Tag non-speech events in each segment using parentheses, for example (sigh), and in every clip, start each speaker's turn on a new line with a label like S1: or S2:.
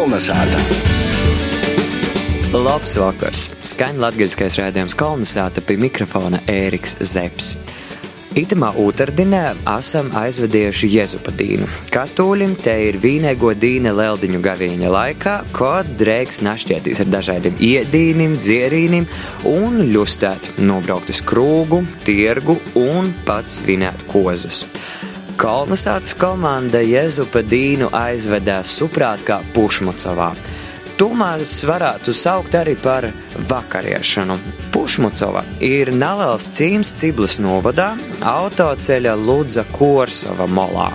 S1: Kolnesāta!
S2: Labs vakars! Skaņa latgaļskais rādījums Kolnesāta pie mikrofona Ēriks Zepsi. Itamā otrdinē esam aizvedījuši Jēzupadīnu. Katoļiem te ir vīnego dīne leldiņu gavīņa laikā, kad drēks našķietīs ar dažādiem iedīnim, dzierīnim un ļustēt nobraukt uz krūgu, tirgu un pats svinēt kozas. Kolnesātas komanda Jēzupadīnu aizvedē suprāt kā Pušmucovā. Tomēr varētu saukt arī par vakariešanu. Pušmucova ir neliels cīms Ciblas novadā, autoceļa Ludza Korsova molā.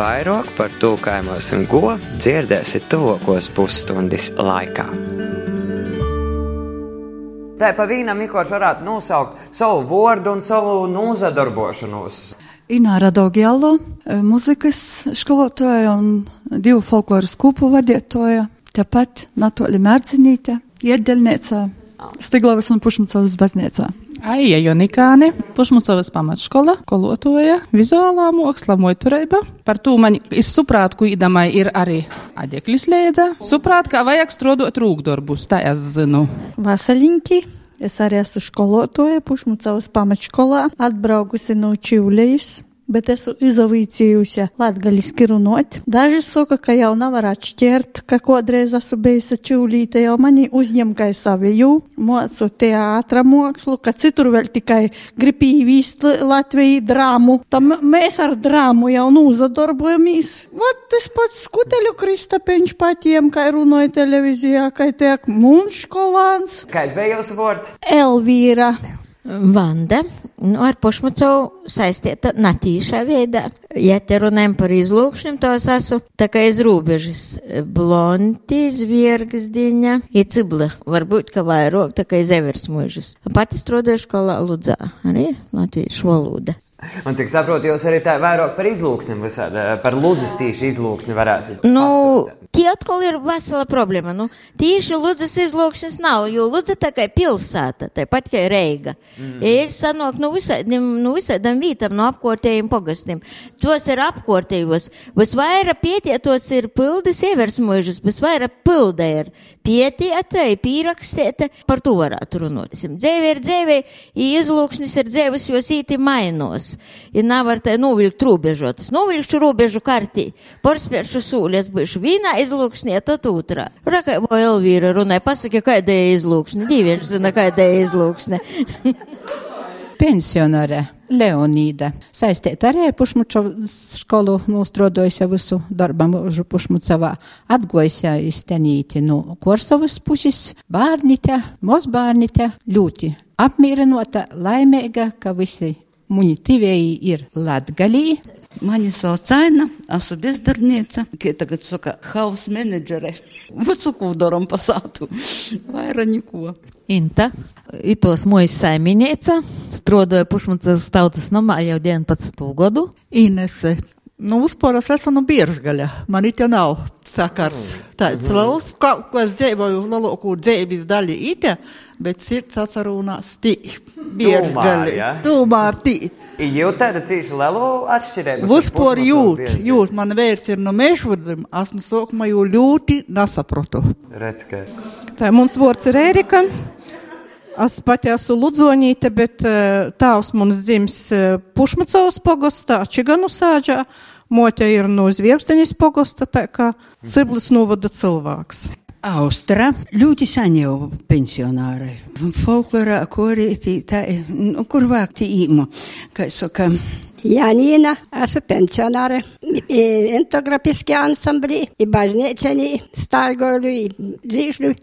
S2: Vairāk par to kaimos un go dzirdēsiet tuvākos pusstundas laikā.
S3: Tā pa vīnam Mikoš varētu nosaukt savu vārdu un savu nozadarbošanos.
S4: Ināra Daugielo, muzikas skolotāja un divu folkloras kūpu vadītāja. Tāpat Natūra Mērcinīte, iedeļniecā, Stiglavas un Pušmucovas baznīcā.
S5: Aija Jonikāne, Pušmucovas pamatškola, kolotoja, vizuālā māksla, moiturība. Par to man izsuprāt, ku īdamai ir arī adeklis liedza. Suprāt, kā vajag strodot rūkdarbus, tā es zinu.
S6: Vasaļinki. Es arī esmu skolotoja Pušmucovas pamatškolā, atbraukusi no Čivlejas bet esmu izavīcījusi latgaļiski runot. Daži saka, ka jau nevar atšķirt, ka kodreiz esmu bijusi čūlīte, jau mani uzņem kā saviju, mocu teātra mākslu, ka citur vēl tikai grib īvīst Latviju drāmu. Tam mēs ar drāmu jau nūzadarbojamies. Vat tas pats skuteļu Kristapeņš patiem, kā runāja televīzijā, kā tiek mums skolāns.
S3: Kāds bija jūsu vārds?
S6: Elvīra.
S7: Vanda, nu, ar Pušmacovu saistīta natīšā veidā. Ja te runājam par izlūkšņiem, to es esmu tā kā iz robežas. Blonti, zviergas diņa, ir cibla, varbūt, ka vairāk, tā kā iz evers mūžas. Pati strādāju skolā Ludzā, arī latviešu valoda.
S3: Un cik saprotu, jūs arī tā vairāk par izlūksni visādi, par ludzas tīši izlūksni varēsiet.
S7: Nu, tie atkal ir vesela problēma. Nu, tīši ludzas izlūksnis nav, jo ludza tā kā pilsēta, tāpat kā Reiga. Mm. Ir sanāk nu visādiem, nu visādam vītam, no apkortējiem pogastiem. Tos ir apkortējos. Visvairāk pietietos ir pildes ieversmožas, visvairāk pilda ir pietieta, ir pīrakstieta, par to varētu runāt. Dzēvē ir dzēvē, izlūksnis ir dzēvis, jo sīti mainos. Ja nav ar tai novilkt robežotas. Novilkšu robežu kartī, porspēršu sūļas, būšu vienā izlūksnī, tad otrā. Raka, vai Elvīra runāja, pasaka, kāda ir izlūksne. Dīvieši zina, kāda ir izlūksne. (laughs)
S8: pensionāre Leonīda. Saistīta arī Pušmučovas skolu nostrodojusi visu darbam už Pušmucavā. Atgojusi iztenīti no Korsovas puses, bērnite, mozbērnite, ļoti apmīrinota, laimīga, ka visi Muni tivēji ir Latgalī.
S9: Mani sauc Aina, esmu bezdarbniece, kā tagad saka, house menedžere. Visu, ko daram pasātu, vairāk neko.
S10: Inta, itos mojas saimniece, strodoja pušmucas tautas namā jau 19 gadu.
S11: Inese, nu, es esmu no Bieržgaļa, man it jau nav sakars. Tāds liels, kā, ko es dzīvoju, lielāko dzīves daļu ite, bet sirds atcerunās tī. Bieržgaļi. Tūmā ar tī.
S3: Jūt tāda cīši lielu atšķirību.
S11: Vispār jūt, jūt, man vērts ir no mešvudzim, esmu sākumā jau ļoti nesaprotu.
S3: Redz, ka.
S12: Tā mums vārds ir Ērika. Es pati esmu Ludzonīte, bet tāvs mums dzims Pušmacovas pogostā, Čiganu sāģā. Mote ir no Zviegzdeņas pogosta, tā kā Ciblis novada cilvēks.
S13: Austra ļoti sen jau pensionārai. Folklorā, korī, tā, nu, kur vākti īmu, kā saka.
S14: Janīna, esmu pensionāre. Entografiski ansamblī, i bažnieceni, stāļgoļu, i dzīšļu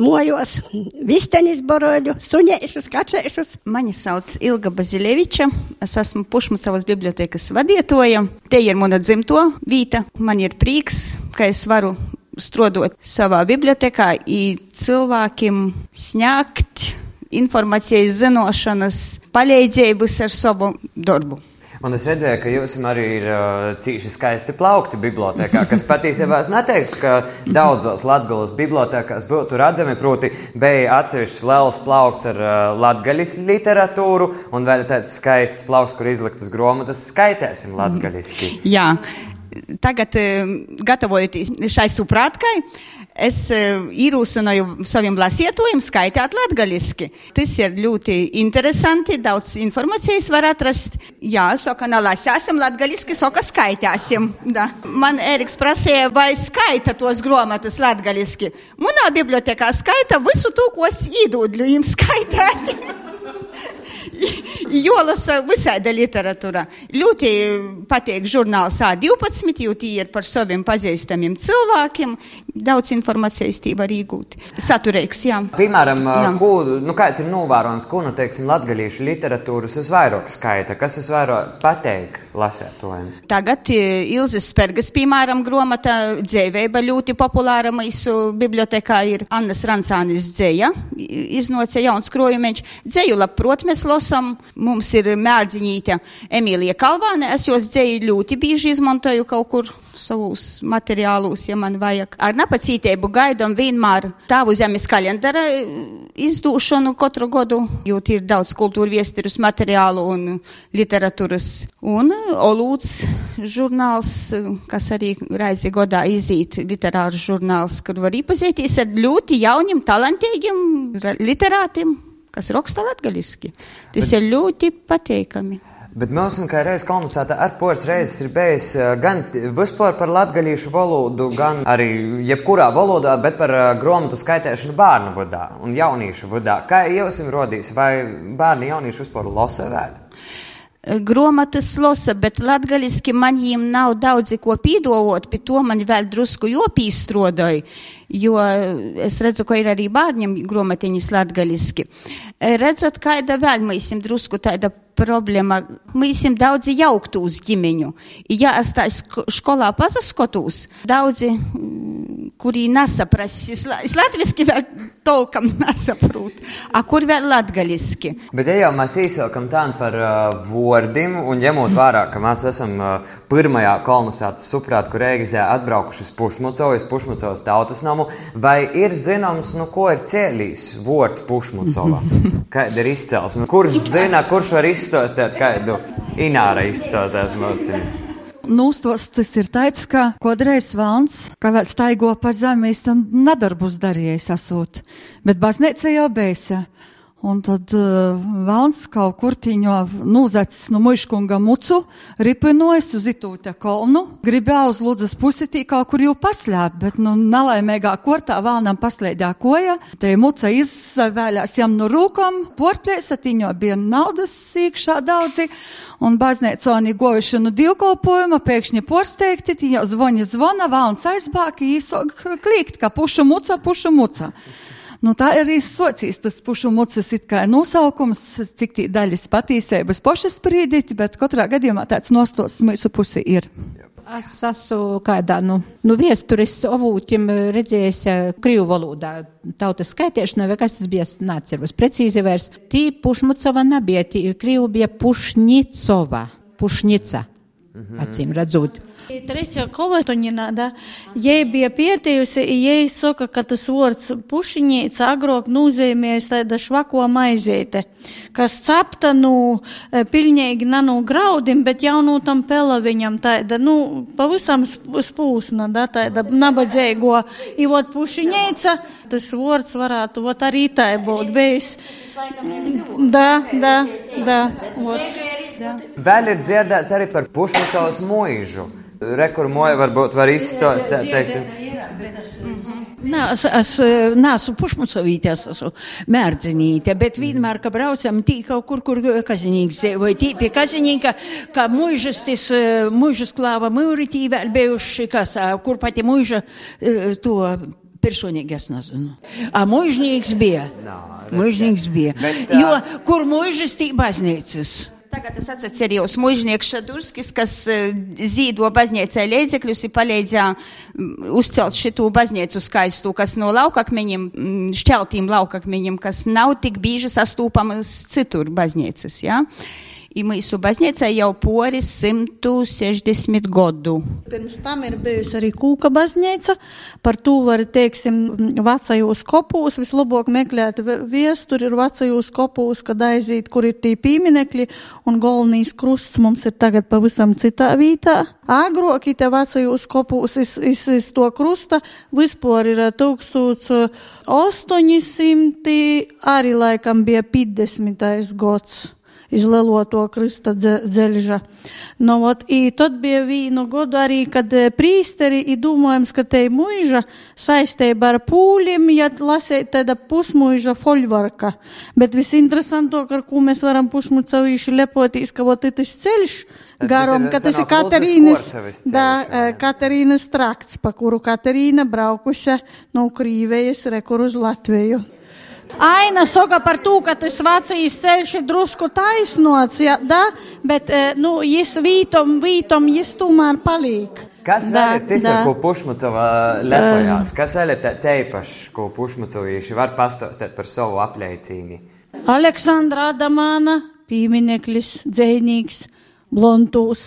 S14: mojos, vistenis boroļu, sunēšus, kačēšus.
S15: Mani sauc Ilga Bazileviča, es esmu Pušmucavas bibliotekas vadietoja. Te ir mana dzimto vīta, man ir prīks, ka es varu strodot savā bibliotekā, cilvēkiem sniegt informācijas zinošanas, palīdzības ar savu darbu.
S3: Un es redzēju, ka jums arī ir uh, cīši skaisti plaukti bibliotekā, kas patiesībā es neteiktu, ka daudzos latgabalas bibliotekās būtu redzami. Proti, bija atsevišķs liels plaukts ar uh, latgaļas literatūru un vēl tāds skaists plaukts, kur izliktas grāmatas. Skaitēsim latgaļiski.
S15: Jā. tagad, eh, gatavojoties šai suprātkai, es eh, īrūsinoju saviem lasietojiem skaitāt latgaliski. Tas ir ļoti interesanti, daudz informācijas var atrast. Jā, saka, nalasāsim latgaliski, saka, skaitāsim. Da. Man Eriks prasīja, vai skaita tos gromatas latgaliski. Munā bibliotekā skaita visu to, ko es īdūdļu jums skaitāt. (laughs) Jolasa visāda literatūra. Ļoti patīk žurnāls A12, jo tie ir par saviem pazīstamiem cilvēkiem. Daudz informācijas tī var iegūt. Saturīgs, jā.
S3: Piemēram,
S15: Jā.
S3: ko, nu, kāds ir novērojams, ko, nu, teiksim, latgalīšu literatūras visvairāk skaita, kas visvairāk pateik lasētojiem?
S15: Tagad eh, Ilzas Spergas, piemēram, gromata dzēvēba ļoti populāra mūsu bibliotekā ir Annas Rancānis dzēja, iznāca jauns krojumeņš. Dzēju labprot mēs losam, mums ir mērdziņīte Emīlija Kalvāne, es jos dzēju ļoti bieži izmantoju kaut kur savus materiālus, ja man vajag. Ar napacītību gaidām vienmēr tāvu zemes kalendara izdūšanu katru gadu, jo ir daudz kultūra viesturus materiālu un literatūras. Un Olūts žurnāls, kas arī reizi godā izīt literārs žurnāls, kur var iepazīties ar ļoti jauniem, talantīgiem literātiem, kas raksta latgaliski. Tas ir ļoti pateikami.
S3: Bet mums, kā reizes kolonizēta, ar poras reizes ir bijis eh, gan vispār par latgalīšu valodu, gan arī jebkurā valodā, bet par uh, grāmatu skaitēšanu bērnu vadā un jauniešu vadā. Kā jums rodīs, vai bērni jaunieši vispār lasa vēl?
S15: Gromatas losa, bet latgaliski man jiem nav daudzi ko pīdovot, pie to man vēl drusku jopīstrodoju, jo es redzu, ka ir arī bārņiem gromatiņas latgaliski. Redzot, kāda vēl mēs jiem drusku tāda problēma. Esam daudzi jauktūs ģimeņu. Ja es tā skolā pazaskotos, daudzi, kuri nesaprast, es latviski vēl tolkam nesaprot, a kur vēl latgaliski.
S3: Bet, ja jau mēs īsākam tādu par uh, vārdiem, un ņemot vērā, ka mēs esam uh, pirmajā kolonizācijas suprāta, kur Eigizē atbraukuši uz Pušmucovu, uz Pušmucovas tautas namu, vai ir zināms, nu, ko ir cēlījis vārds Pušmucova? (laughs) Kāda ir izcelsme? Kurš zina, kurš var izstāstīt kādu ināra izstāstīt mums?
S4: Nūstos tas ir teicis, ka kodreiz valns, ka staigo pa zemi, tam nedarbus darījis asūt, bet baznīca jau beisa. Un tad uh, valns kaut kur tīņo nūzacis no muškunga mucu, ripinojas uz itūte kolnu, gribēja uz lūdzas pusitī kaut kur jau paslēpt, bet, nu, nelaimīgā kortā valnam paslēdjā koja, te muca izvēlējās jam no rūkom, porplēsa tīņo bija naudas sīkšā daudzi, un baznīconi gojuši no divkolpojuma, pēkšņi porsteigti, tīņo zvoņa zvona, valns aizbāki, īsok klīkt, ka pušu muca, pušu muca. Nu, tā ir arī socijas tas pušu mucas it kā nosaukums, cik tī daļas patīsēbas pošas sprīdīt, bet katrā gadījumā tāds nostos mūsu pusi ir.
S8: Es esmu kādā nu, nu viesturis avūtim redzējis krīvu valodā tautas skaitīšanā, vai kas tas bija, nāceros precīzi vairs. Tī pušmucova nebija, tī krīvu bija pušnicova, pušnica, acīm redzot.
S6: Trešā kolekcionā, da, jai bija pietījusi, jai saka, ka tas vārds pušiņīca agrāk nozīmējas tāda švako maizīte, kas cepta, nu, pilnīgi nanu graudim, bet jau no tam pelaviņam tāda, nu, pavisam spūsna, da, tāda nabadzīgo. I vot pušiņīca, tas vārds varētu, vot arī tā būt bijis. Da, da, da, vot.
S3: Vēl ir dzirdēts arī par pušmucovas mūžu. Rekur moja varbūt var izstāstīt, teiksim.
S13: Nē, es, es neesmu pušmucovīte, es esmu mērdzinīte, bet vienmēr, kad braucam tī kaut kur, kur kazinīgs vai tī pie kazinīka, ka mūžas, tas mūžas klāva mūritī vēl bijuši, kas, kur pati mūža to personīgi es nezinu. A mūžnīgs bija. Mūžnīgs bija.
S3: Bet,
S13: Jo, kur mūžas tī baznīcas?
S15: Tagad es atceros mūžnieks Šadurskis, kas eh, zīdo baznīcai līdzekļus un palīdzēja mm, uzcelt šitu baznīcu skaistu, kas no laukakmeņiem, šķeltīm laukakmeņiem, kas nav tik bieži sastūpamas citur baznīcas, ja? I mūsu baznīca jau poris 160 gadu.
S6: Pirms tam ir bijusi arī kūka baznīca. Par to var, teiksim, vecajos kopūs. Vislabāk meklēt viesturi ir vecajos kopūs, kad aiziet, kur ir tī pīminekļi, un galvenīs krusts mums ir tagad pavisam citā vietā. Agrāk te vecajos kopūs iz, iz, iz to krusta vispār ir 1800, arī laikam bija 50. gads iz leloto krista dzeļža. Nu, ot, i tad bija vīnu godu arī, kad prīsteri, i domājams, ka te muiža saisteiba ar pūlim, ja lasēt tāda pusmuiža foļvarka. Bet visinteresanto, ar ko mēs varam pušmucavīši lepotīs, ka vot tas ceļš, garom, ka tas ir Katerīnas, da, Katerīnas trakts, pa kuru Katerīna braukuša no Krīvējas rekur uz Latviju. Aina saka par to, ka tas Vācijas ceļš ir drusku taisnots, ja, da, bet, nu, jis vītom, vītom, jis tomēr paliek.
S3: Kas da, vēl ir tas, ko Pušmucova lepojās? Kas vēl ir tāds īpašs, ko Pušmucovīši var pastāstīt par savu apliecīni?
S6: Aleksandra Adamāna, piemineklis, dzēnīgs, blontūs.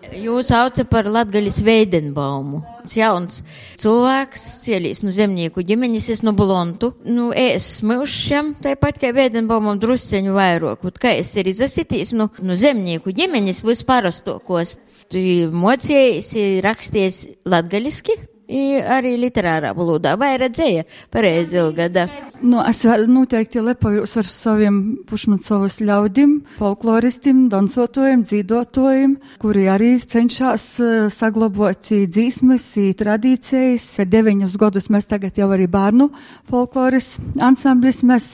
S7: Jūs saucat par Latgaļas Veidenbaumu. Jauns cilvēks, cielīs no zemnieku ģimenes, es no Blontu. Nu, es smilšam, tāpat kā Veidenbaumam drusceņu vairāk. Kā es arī zasitīs no, no zemnieku ģimenes vispārastokos. Tu mocējies, raksties latgaļiski, arī literārā valodā, vai redzēja pareizi ilgada.
S4: Nu, es noteikti lepojos ar saviem pušmacovas ļaudim, folkloristiem, dansotojiem, dzīvotojiem, kuri arī cenšas saglabāt dzīsmes, tradīcijas. Deviņus gadus mēs tagad jau arī bērnu folkloris ansamblis, mēs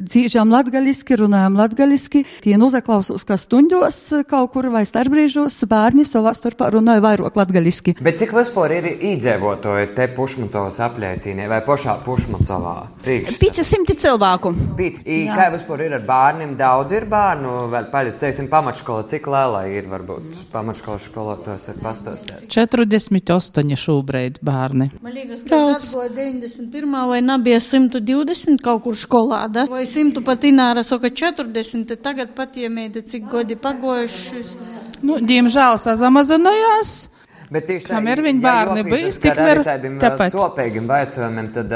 S4: dzīžām latgaliski, runājam latgaliski. Tie nozaklausos, ka stundos kaut kur vai starpbrīžos bērni savā starpā runāja vairāk latgaliski.
S3: Bet cik vispār ir īdzē? Iedzīvotāji te Pušmacovas apliecīnē vai pašā Pušmacovā?
S15: Pieci simti cilvēku.
S3: Pīt, I, kā vispār ir ar bērniem? Daudz ir bērnu, vēl paļas, teiksim, pamatškola, cik lēlā ir varbūt pamatškola skolotājs ir pastāstīt?
S5: 48 šobrīd bērni.
S6: Man liekas, ka tas atgoja 91. vai nebija 120 kaut kur skolā, da? Vai 100 pat ināra saka 40, tagad pat iemēda, cik godi pagojuši.
S5: Nu, diemžēl sazamazinājās.
S3: Bet tieši
S5: Kam ir viņa bērni bijis, tik var
S3: tādiem tāpēc. sopīgiem vaicojumiem, tad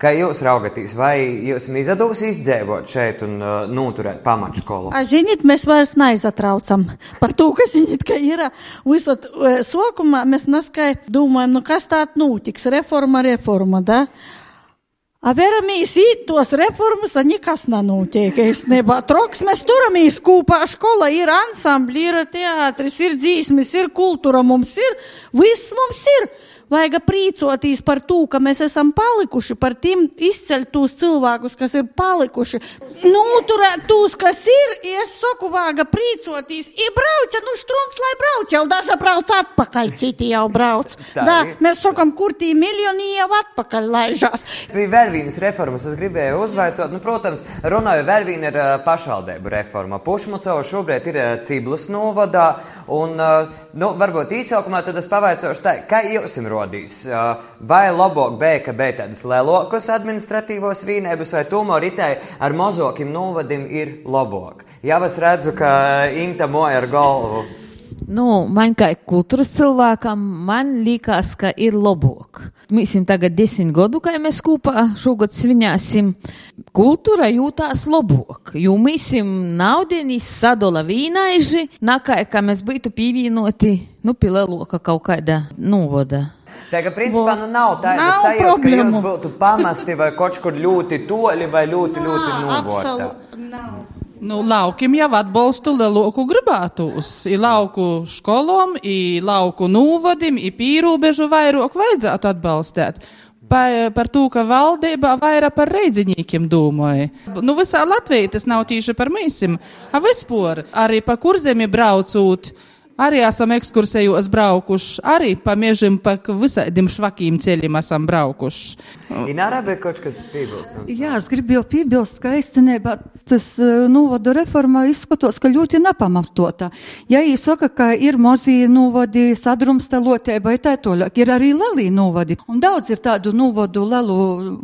S3: kā jūs raugatīs, vai jūs izdevusi izdzēvot šeit un uh, noturēt pamatškolu?
S6: A, ziniet, mēs vairs neizatraucam (laughs) par to, ka, ziniet, ka ir visot sokumā, mēs neskai domājam, nu kas tā notiks, reforma, reforma, da? Veramies īt tos reformas, a nekas nenotiek. Es nebā troks, mēs turamies kūpā, škola ir ansambļi, ir teātris, ir dzīsmis, ir kultūra mums ir, viss mums ir. Vajag prīcoties par to, ka mēs esam palikuši, par tiem izceļt tos cilvēkus, kas ir palikuši. Noturēt tos, kas ir, es saku, vajag prīcoties. Ir brauca, nu štrums, lai brauc, jau daža brauc atpakaļ, citi jau brauc. (laughs) Da, mēs sakam, kur tī miljoni jau atpakaļ laižās.
S3: Bija vēl vienas reformas, es gribēju uzvaicot, nu, protams, runāju vēl viena ir pašvaldību reforma. Pušmucova šobrīd ir Ciblas novadā, un, nu, varbūt īsākumā tad es pavaicošu tā, kā jums rodīs. Vai labāk bija, ka bija tādas lielākas administratīvos vīnēbus, vai tomēr ritēji ar mazākiem novadim ir labāk? Jā, es redzu, ka Inta moja ar galvu.
S10: Nu, man kā kultūras cilvēkam, man liekas, ka ir labāk. Mēs esam tagad desmit gadu, kā mēs kopā šogad svinēsim. Kultūra jūtās labāk, jo mēs esam naudinis sadala vīnaiži, nakā, kā mēs būtu pievienoti, nu, pilēloka kaut kāda novada.
S3: Tagad, principā, nu nav tāda
S6: Nav
S3: sajūta, ka
S6: problēmu.
S3: jūs būtu pamesti vai kaut kur ļoti toļi vai ļoti, ļoti novota.
S5: Nu, laukiem jau atbalstu lieloku gribētos. I lauku skolom, i lauku nūvadim, i pīrūbežu vairāk vajadzētu atbalstīt. Pa, par to, ka valdībā vairāk par reidziņīkiem domāja. Nu, visā Latvijā tas nav tīši par mīsim, a vispār arī pa kurzemi braucot. Arī esam ekskursējos braukuši, arī pa mežam, pa visādiem švakiem ceļiem esam braukuši.
S3: Ināra bija kaut kas piebilstams.
S4: Jā, es gribu jau piebilst, ka īstenībā tas uh, novada reforma izskatos, ka ļoti nepamatota. Ja viņi saka, ka ir mozie novadi sadrumstalotē vai tā toļāk, ir arī lelī novadi. Un daudz ir tādu novadu lelu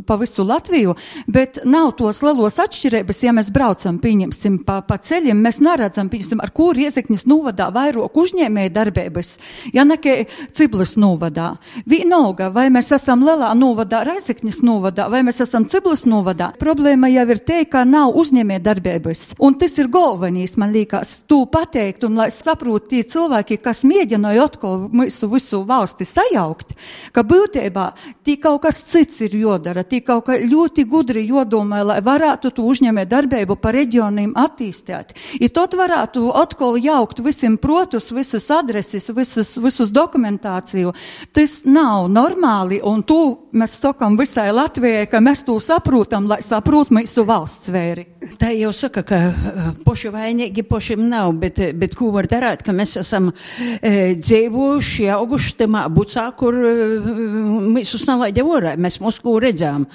S4: pa visu Latviju, bet nav tos lelos atšķirības, ja mēs braucam, pieņemsim, pa, pa ceļiem, mēs neredzam, pieņemsim, ar kur iezeknis novadā vairāk uzņēmēja darbības, ja nekā Ciblis novadā. Vienalga, vai mēs esam lielā novadā, Reizekņas novadā, vai mēs esam Ciblis novadā, problēma jau ir te, ka nav uzņēmēja darbības. Un tas ir galvenais, man liekas, tu pateikt, un lai saprot tie cilvēki, kas mēģināja atkal visu, visu valsti sajaukt, ka būtībā tī kaut kas cits ir jodara, tī kaut kā ļoti gudri jodomā, lai varētu tu uzņēmē darbību pa reģioniem attīstīt. I tot varētu atkal jaukt visiem protus, visas adreses, visas, visus dokumentāciju. Tas nav normāli, un to mēs sakam visai Latvijai, ka mēs to saprotam, lai saprot mūsu valsts vēri.
S13: Tā jau saka, ka uh, poši vainīgi pošiem nav, bet, bet ko var darīt, ka mēs esam e, dzīvojuši, auguši tamā bucā, kur e, mēs uz nalaidē orā, mēs Moskvu redzām.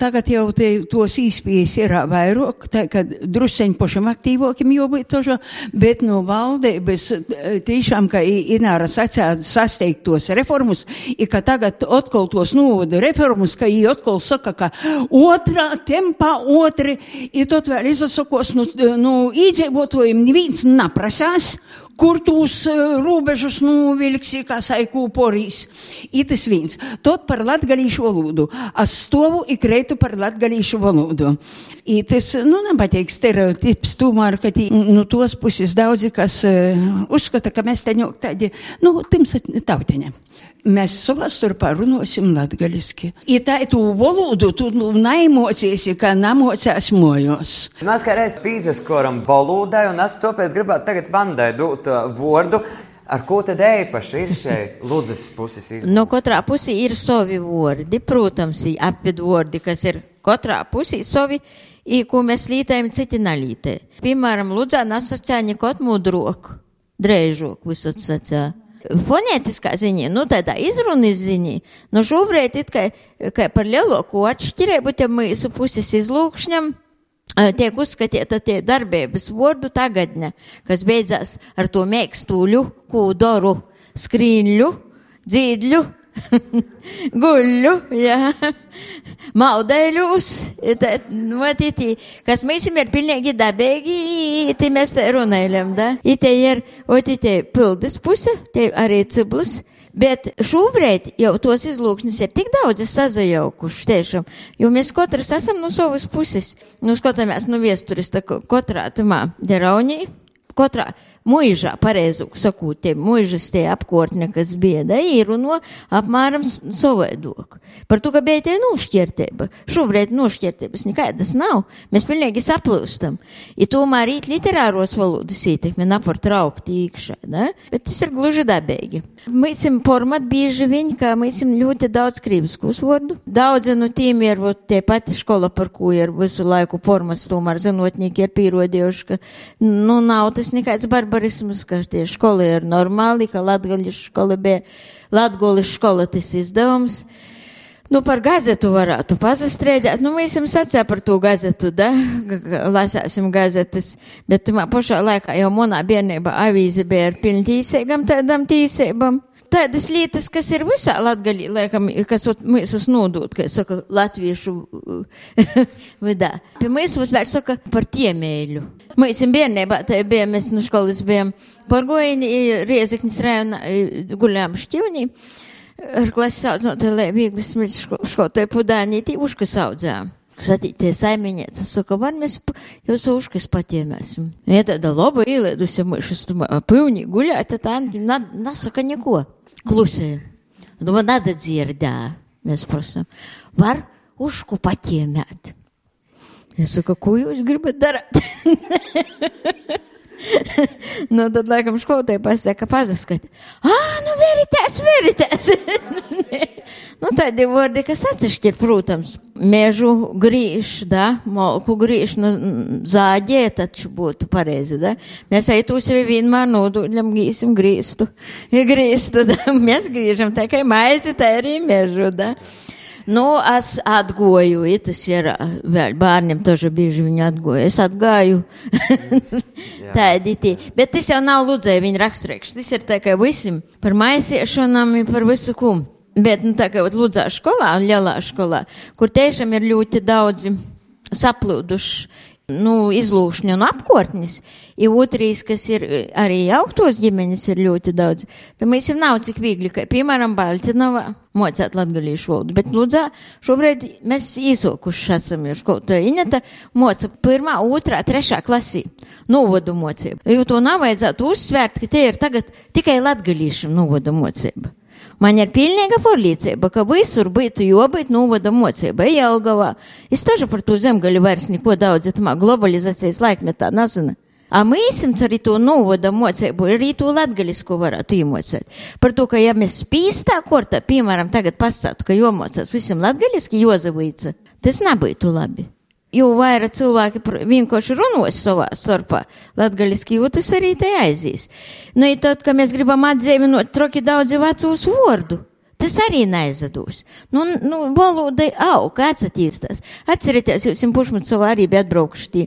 S13: Tagad jau te, tos īspējas ir vairāk, tā, ka druseņi pošiem aktīvokiem jau bija tožo, bet no valdības tiešām, ka Ināra sacīja sasteigt tos reformus, i ka tagad atkal tos novada reformus, ka viņi atkal saka, ka otrā tempā otri, i tot vēl izsakos, nu, nu īdzīvotājiem neviens naprasās, kur tūs robežus nu vilksi, kā saiku porīs. Itis viens. Tot par latgalīšu valodu. Es stovu i kreitu par latgalīšu valodu. Itis, nu, nepateik stereotips, tomēr, ka tī, nu, tos puses daudzi, kas uh, uzskata, ka mēs te ņok tādi, nu, timsa tautiņa. Mēs savā starpā runāsim latgaliski. Ja tā ir tu valodu, tu nu, naimociesi, kā namocās mojos.
S3: Mēs kā reiz pīzaskoram valodai, un es tāpēc gribētu tagad Vandai dot uh, vārdu. Ar ko tad īpaši ir šeit Ludzas puses?
S7: No katrā pusī ir savi vārdi, protams, ir apvidvārdi, kas ir katrā pusī savi, ko mēs lītējam citi nalītē. Piemēram, Ludzā nasacā nekot mudrok, drēžok, visat sacā. Fonētiskā ziņā, nu tādā izrunas ziņā, nu šobrīd it kā, kā par lielāko atšķirību te mūsu puses izlūkšņam tiek uzskatīta tie darbības vārdu tagadne, kas beidzās ar to mēkstūļu, kūdoru, skrīņļu, dzīdļu, (laughs) guļu, jā, maudēļus, notītī, kas mēs ir pilnīgi dabīgi, te mēs te runājam, da? Ite ir, oti te pildes puse, te arī ciblus. Bet šobrīd jau tos izlūksnes ir tik daudz sazajaukuši tiešām, jo mēs katrs esam no savas puses. Nu, skatāmies, nu, viesturis, tā katrā tamā deraunī, katrā mūžā, pareizāk sakot, tie mūžas tie apkārtne, kas bija, da, ir no apmēram savaidoku. Par to, ka bija tie nošķirtība. Šobrīd nošķirtības nekādas nav. Mēs pilnīgi saplūstam. Ja tomēr rīt literāros valodas ietekme nevar traukt iekšā, da? bet tas ir gluži dabīgi. Mēs esam format bieži vien, ka mēs esam ļoti daudz krīvisku uzvārdu. Daudzi no tiem ir vot, tie pati skola, par ko ir visu laiku formats, tomēr zinotnieki ir pierodījuši, ka nu nav tas nekāds barbarisms, ka tie školi ir normāli, ka latgaļu škola bija, latgolis škola tas izdevums. Nu, par gazetu varētu pazastrēdēt. Nu, mēs jums sacījām par to gazetu, da? Lasāsim gazetes. Bet pašā laikā jau manā bērnībā avīze bija ar pilni tīsīgam tādam tīsībam. Tādas lietas, kas ir visā latgaļī, laikam, kas mēs uz nodot, kā saka, latviešu (laughs) vidā. Pie mēs vēl saka par tiemēļu. Mēs bērnībā tā bijām, mēs no skolas bijām pargoini, Riezeknis rēna, guļām šķivnī. Ar klases audzinātāju, lai viegli smēķis škotai pudānītī, uškas audzām. Satītie saimiņēts, saka, var mēs jūsu uškas patiemēsim. Ja tāda laba ielēdusi mūšas, pilnī guļāt, tā na, nasaka neko. Klusēja. Domā, nada dzirdā. Mēs prasām, var ušku patiemēt. Es saku, ko jūs gribat darīt? (laughs) nu, tad, laikam, skolotāji pasaka, pazaskat. Ah, nu, veritāts, veritāts. (laughs) Nu, tādi vārdi, kas atsevišķi ir, protams, mežu grīž, da, malku grīž, nu, zāģē, taču būtu pareizi, da. Mēs eitu sevi vienmēr nodūļam, gīsim grīstu, grīstu, (laughs) da. Mēs grīžam tikai maizi, tā arī mežu, da. Nu, es atgoju, ja tas ir vēl bērniem, taču bieži viņi atgoja. Es atgāju (laughs) tādi tī. Bet tas jau nav lūdzēja viņa raksturiekš. Tas ir tikai visam par maisiešanām par visu kumu. Bet, nu, tā kā Lūdzā skolā, lielā skolā, kur tiešām ir ļoti daudzi saplūduši, nu, izlūšņi un apkārtnis, ir otrīs, kas ir arī augtos ģimenes ir ļoti daudz, tad mēs jau nav cik viegli, ka, piemēram, Baltinovā mocēt latgalīšu valodu, bet Lūdzā šobrīd mēs īsokuši esam, jo školta Ineta moca pirmā, otrā, trešā klasī, novodu mocību, jo to nav vajadzētu uzsvērt, ka tie ir tagad tikai latgalīšam novodu mocība. Man ir pilnīga pārliecība, ka visur būtu jābūt novada mocība, Jelgavā. Es taču par to zemgaļu vairs neko daudz, tamā globalizācijas laikmetā nezinu. A mēs arī to novada mocību, arī to latgaļisku varētu iemocēt. Par to, ka ja mēs spīstā kortā, piemēram, tagad pastātu, ka jomocās visam latgaļiski jozavīca, tas nebūtu labi. Jo vairāk cilvēki vienkārši runos savā starpā, latgaļiski jūtas arī te aizies. Nu, ir tad, ka mēs gribam atdzīvinot troki daudzi vecūs vārdu. Tas arī neaizadūs. Nu, nu, valoda aug, atsatīstās. Atcerieties, jūs pušmacovā arī bija atbraukuši tī,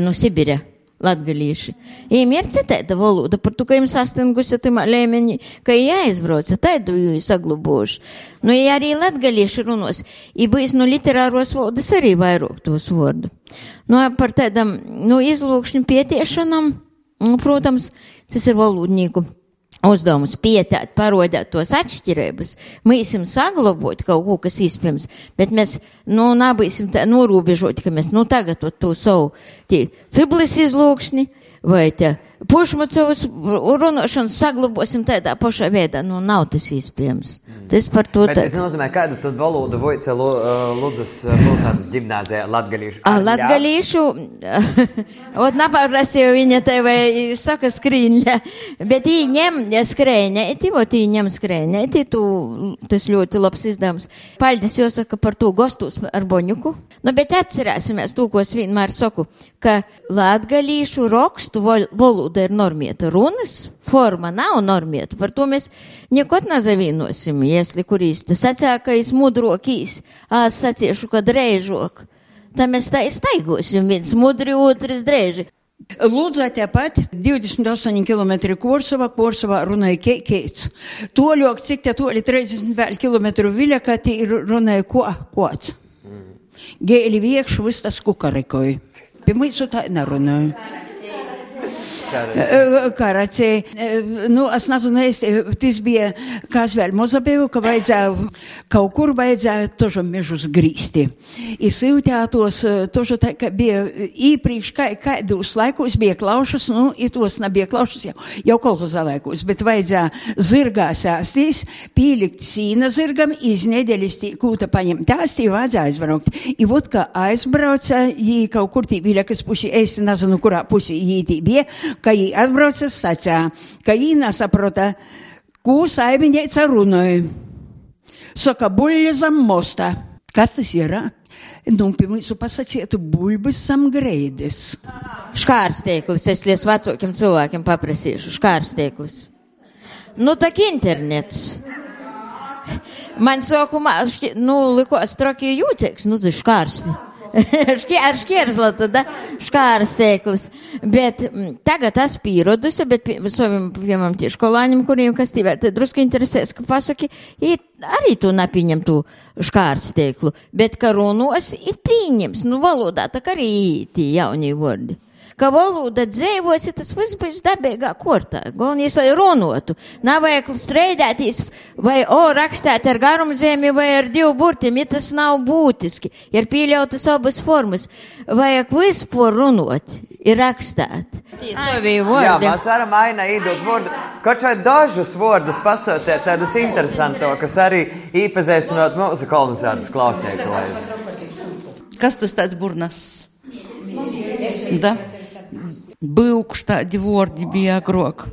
S7: nu, Sibirē latgalīši. Viņiem ir citēta valoda, par to, ka jums sastingusi tamā līmenī, ka jāizbrauca, tādu jūs sagluboši. Nu, ja arī latgalīši runos, ja būs no literāros valodas arī vairāk tos vārdu. Nu, par tādam, nu, izlūkšņu pietiešanam, nu, protams, tas ir valodnieku uzdevums pietēt, parodēt tos atšķirības. Mēs esam saglabot kaut ko, kas iespējams, bet mēs, nu, nabīsim tā norūbežot, ka mēs, nu, tagad to, to savu, tie ciblis izlūkšņi, vai te pušmacovas runāšanu saglabosim tādā pašā veidā, nu, nav tas iespējams. Tas par to tā.
S3: tas nozīmē, kādu tad valodu voice Ludzas pilsētas ģimnāzijā latgalīšu?
S7: A, latgalīšu, (laughs) ot napaprasīju viņa tev, saka skrīņļa, bet viņi ņem skrēņēti, ot viņi ņem skrēņēti, tu, tas ļoti labs izdevums. Paldies, jāsaka par to gostus ar boņuku. Nu, bet atcerēsimies to, ko es vienmēr saku, ka latgalīšu rakstu valoda ir normieta runas, forma nav normieta, par to mēs neko nezavīnosim, iesli kurīs tas sacēkais mudrokīs, ās saciešu, kad reižok. Tā mēs tā iztaigosim, viens mudri, otrs dreiži.
S13: Lūdzu, tāpat 28 km kursovā, kursovā runāja keits. Toļok, cik te toļi 30 km viļa, kā tī runāja ko, kods. Gēli viekšu viss tas kukarikoju. Pie mūsu tā nerunāju. Karacē, nu, es nezinu, es, tas bija, kas vēl mozabēju, ka vajadzēja, kaut kur vajadzēja tožu mežus grīsti. Es jūtētos, tožu tā, ka bija īpriekš, kā, kādos laikos bija klaušas, nu, i tos nebija klaušas jau, jau kolhozā laikos, bet vajadzēja zirgā sāstīs, pīlikt sīna zirgam, iz nedēļas kūta paņemt tāstī, vajadzēja aizbraukt. I vot, ka aizbrauca, jī kaut kur tī viļakas pusi, es nezinu, kurā pusi jī tī bija, каи ад броцес сатя, каи нас апрота, ку саибине царуною, сокабулли за моста. Kas tas yra? Nu, mūsu pasakietu bulbis samgreidis.
S7: Škārstēklis, es lies vecākiem cilvēkiem paprasīšu, škārstēklis. Nu, tak internets. Man sākumā, nu, likās traki jūtīgs, nu, tas škārstēklis. (laughs) Šķi- Ar šķierslu tad škārstīklis. Bet mm, tagad es pierodusi, bet pie, saviem, piemēram, tie skolāņiem, kuriem kas tīvē, tad drusku interesēs, ka pasaki, i arī tu nepieņem tu škārstīklu, bet ka runos ir pieņems, nu, valodā tā kā arī tie jaunie vārdi ka valoda dzīvosi, tas viss būs dabīgā kortā. Galvenais, lai runotu. Nav vajag strēdēties vai o rakstēt ar garumzemi vai ar divu burtiem, ja tas nav būtiski. Ir pieļautas abas formas. Vajag vispār runot, ir savi
S3: Jā, mēs varam ainā iedot vārdu. Kaut vai dažus vārdus pastāstīt tādus interesantus, arī iepazīstinot mūsu kolonizācijas klausētājus.
S9: Kas tas tāds burnas? Da? Būkštādi vārdi bija agrāk.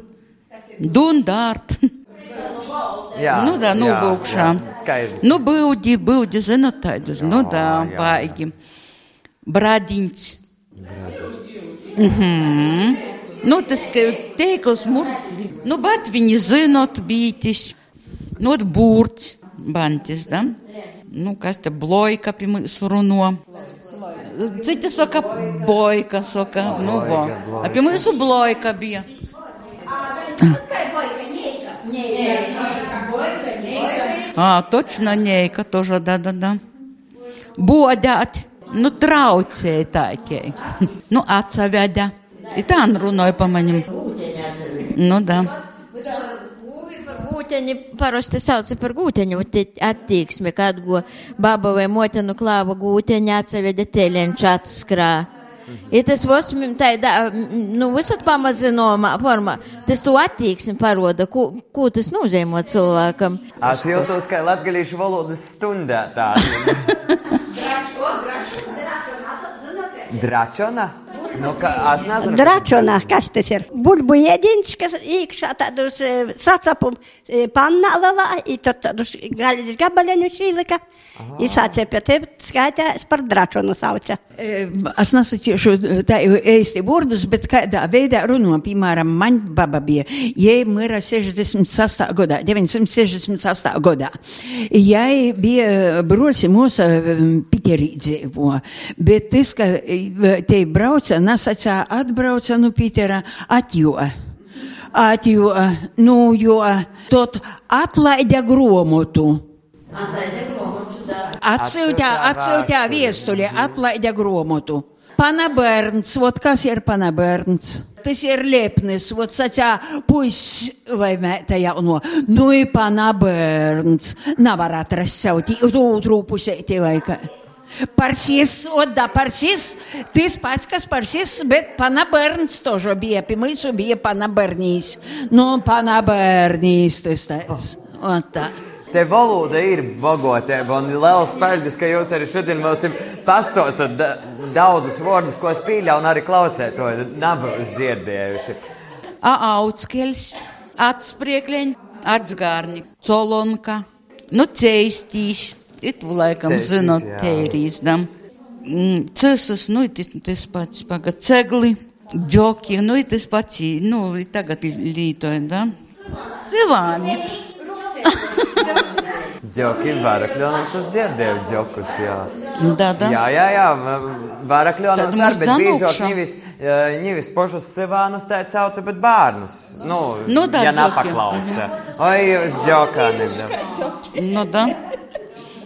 S9: Dundārt.
S3: Jā,
S9: nu, tā, nu,
S3: jā,
S9: būkšā.
S3: Jā, skaidri.
S9: nu, būdi, būdi, zinu, tādus, nu, tā, baigi. Bradiņš. Mhm. Nu, tas teikls murts, nu, bet viņi zinot bītis, nu, būrts, bantis, da? Nu, kas te blojkapi mēs runo. Ците сока бойка сока, ну во. А пи му су блойка. А, точно нейка тоже, да-да-да. Bodāt, nu traucēja tā ķēja. Nu atsavēdā. Ir tā runāja pa maņam. ну да.
S7: Gūteņi parasti sauc par gūteņu attieksmi, kad go baba vai motinu klāva gūteņi atsaveda teļenču atskrā. I tas vos tādā, nu, visat pamazinājumā formā, tas tu attieksmi paroda, ko, ko tas nozīmē cilvēkam.
S3: Es jūtos kā latgalīšu valodas stundā tāda. (laughs) Dračona? Nu, ka, es nezinu. kas-
S14: Dračonā, kas tas ir? Bulbu ēdiens, kas iekšā tādus e, sacapu e, pannā lavā, i tad tādus gaļas gabaleņus ielika. I sācīja pie tevi skaitās par dračonu sauca.
S13: Es nesacīšu tādu īsti vārdus, bet kādā veidā runā, piemēram, man baba bija, jai mira 68. gadā, 968. gadā. Jai bija broļs mūsu Piterī dzīvo, bet tas, ka te brauca, Она саца отбрауца ну Питера от юа. От юа, ну юа. Тот атлайдя громоту. Atlaidė gromotų dar. Atsiūtė, atsiūtė viestulį, atlaidė gromotų. Pana Berns, vot kas ir pana Berns? Tas ir lėpnis, vot sacia puis, vai tai jau nuo, nu į pana Berns, navar atrasiauti, tu trūpusiai tėvaiką. Parsis, oda parsis, tas pats, kas parsis, bet pana bērns tožo bija, pie mūsu bija pana bērnīs. Nu, pana bērnīs, tas tāds. O tā.
S3: Te valoda ir bogotība un liels paldies, ka jūs arī šodien mums pastostat da daudzus vārdus, ko es pīļauju, un arī klausētoju, nebūs dzirdējuši.
S9: Auckels, atspriekļiņ, atsgārni, colonka, nu ceistīs. It laikam
S3: Ceistīs,
S9: zinot,
S3: jā.
S9: tērīs, da. Mm, Cesas, nu, tas, pats, paga, cegli, džoki, nu, tas pats, nu, tagad lītoja, da. Sivāni. (laughs)
S3: Džoki, varakļonos es dzirdēju džokus, jā.
S9: Da, da.
S3: Jā, jā, jā, varakļonos
S9: Tad
S3: ar, bet
S9: dzanukša.
S3: ņivis, ņivis pošus sivānus tā sauca, bet bērnus. Nu,
S9: Nu, da,
S3: ja
S9: džoki.
S3: nepaklausa. Oi, jūs džokā nevienam.
S9: Nu, da.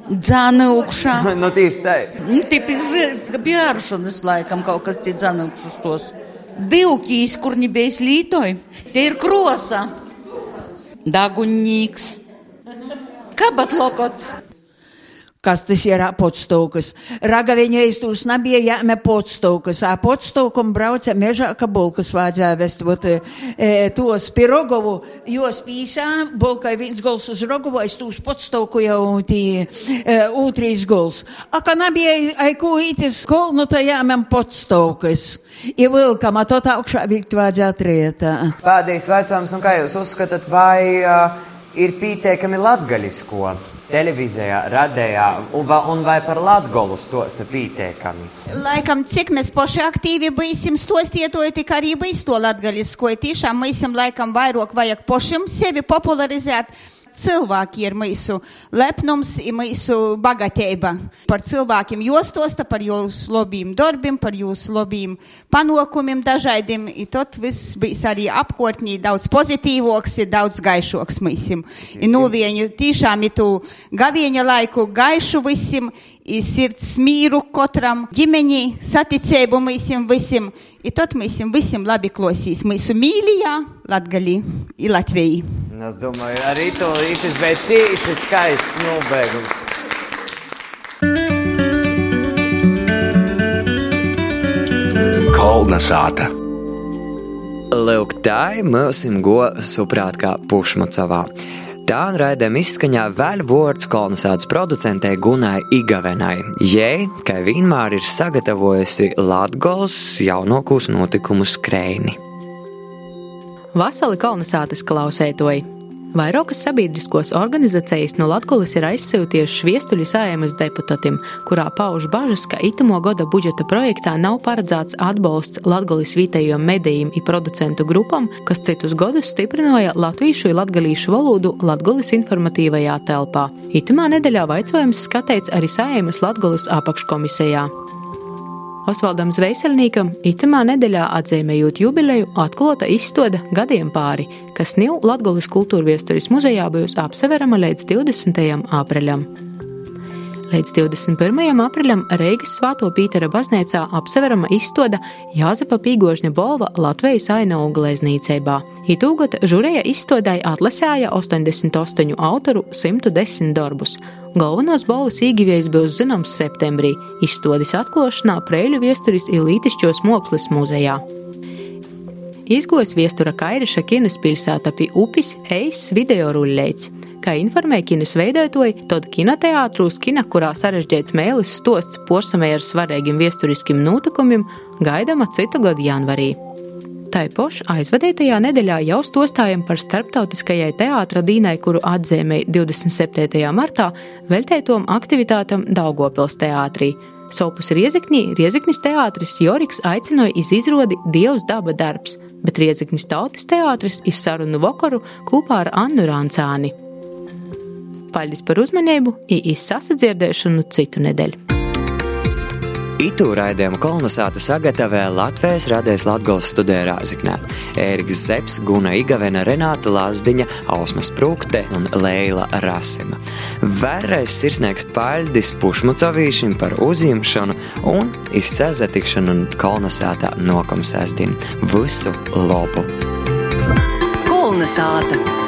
S9: Dzanukša. (laughs)
S3: nu, tieši tā.
S9: Nu, tipiski bjāršanas laikam kaut kas cits zanukšus tos. Divkīs, kur nebija slītoj. Tie ir krosa. Daguņīgs. Kabat lokots.
S13: Kas tas ir apostūkas? Ragaviņa iztūs nebija jāme podstūkas, a podstūkam brauca mežā, ka bulkas vajadzēja vest, būt e, tos pie Rogovu, jos pīsā, bulkai viens gols uz Rogovu, es tūs podstūku jau tī e, ūtrīs gols. A, ka nebija, ai, ko ītis kol, nu tā jāmem podstūkas. I vilkam, a to tā augšā vilkt vajadzēja trietā.
S3: Pēdējais jautājums, nu kā jūs uzskatāt, vai uh, ir pieteikami latgaļisko televīzijā, radējā, un, va, un vai par latgolu stosta pieteikami?
S15: Laikam, cik mēs paši aktīvi būsim stostietoji, tik arī būs to latgalisko. Tiešām mēs laikam vairāk vajag pašam sevi popularizēt. Cilvēki ir mūsu lepnums, ir mūsu bagātība. Par cilvēkiem jostosta, par jūsu labiem darbiem, par jūsu labiem panākumiem dažādiem. Tot viss bijis arī apkārtnī daudz pozitīvāks, ir daudz gaišāks mūsim. Nu, viņu tiešām ir tu gavieņa laiku gaišu visiem, ir sirds mīru katram, ģimeņi, saticēbu mūsim visiem. I tot mūsim visiem labi klausīs mūsu i Latvijā.
S3: Un Es domāju, arī to īstenībā bija cīši skaists nobeigums.
S1: Kolna sāta.
S2: Lūk, tā ir mūsim go suprāt kā pušmacavā. Tā raidēm izskaņā vēl vārds kolonizācijas producentei Gunai Igavenai. Jei, kā vienmēr ir sagatavojusi Latgols jaunākos notikumu skrēni.
S16: Vasali kolonizācijas klausētoji!
S1: Vairākas sabiedriskos organizācijas no Latvijas ir aizsūtījušas viestuļu sājumas deputātiem, kurā pauž bažas, ka itamo gada budžeta projektā nav paredzēts atbalsts Latvijas vietējiem medijiem un producentu grupam, kas citus gadus stiprināja latviešu un latgalīšu valodu Latvijas informatīvajā telpā. Itamā nedēļā vaicojums skatīts arī sājumas Latvijas apakškomisijā. Osvaldam Zveiselniekam itamā nedēļā atzīmējot jubileju atklāta izstāde gadiem pāri, kas New Latgolas kultūra viesturis muzejā būs apseverama līdz 20. aprīļam. Līdz 21. aprīļam Reigas Svāto Pītera baznīcā apseverama izstāde Jāzepa Pīgožņa bolva Latvijas ainavu glezniecībā. Itūgot žurēja izstādai atlasēja 88 autoru 110 darbus. Galvenos balvas īgivējs būs zināms septembrī, izstādes atklāšanā Preļu viesturis Ilītišķos Mākslas muzejā. Izgojis viestura Kairiša kinas pilsēta pie upes eis video ruļļēts. Kā informēja kinas veidotāji, tad kinoteātrūs kina, kurā sarežģīts mēlis stosts porsamē ar svarīgiem viesturiskiem notikumiem, gaidama citu gadu janvarī. Tai pošā aizvadītajā nedēļā jau stostājam par starptautiskajai teātra dīnai, kuru atzīmēja 27. martā veltētom aktivitātam Daugopils teātrī. Sopus Riezekņī Riezeknis teātris Joriks aicināja iz izrodi Dievs daba darbs, bet Riezeknis tautas teātris iz sarunu vakaru kopā ar Annu Rāncāni. Paldies par uzmanību, īsi sasadzirdēšanu citu nedēļu!
S3: Itu raidījumu kolonizāta sagatavoja Latvijas radijas Latvijas studijā Rāziknē. Ēriks Zepsi, Guna Igavena, Renāta Lazdiņa, Ausmas Prūkte un Leila Rasima. Vēlreiz sirsnieks paļdis Pušmucovīšim par uzņemšanu un izcezatikšanu kolonizātā nokam sēstīm. Visu lopu!
S17: Kolonizāta!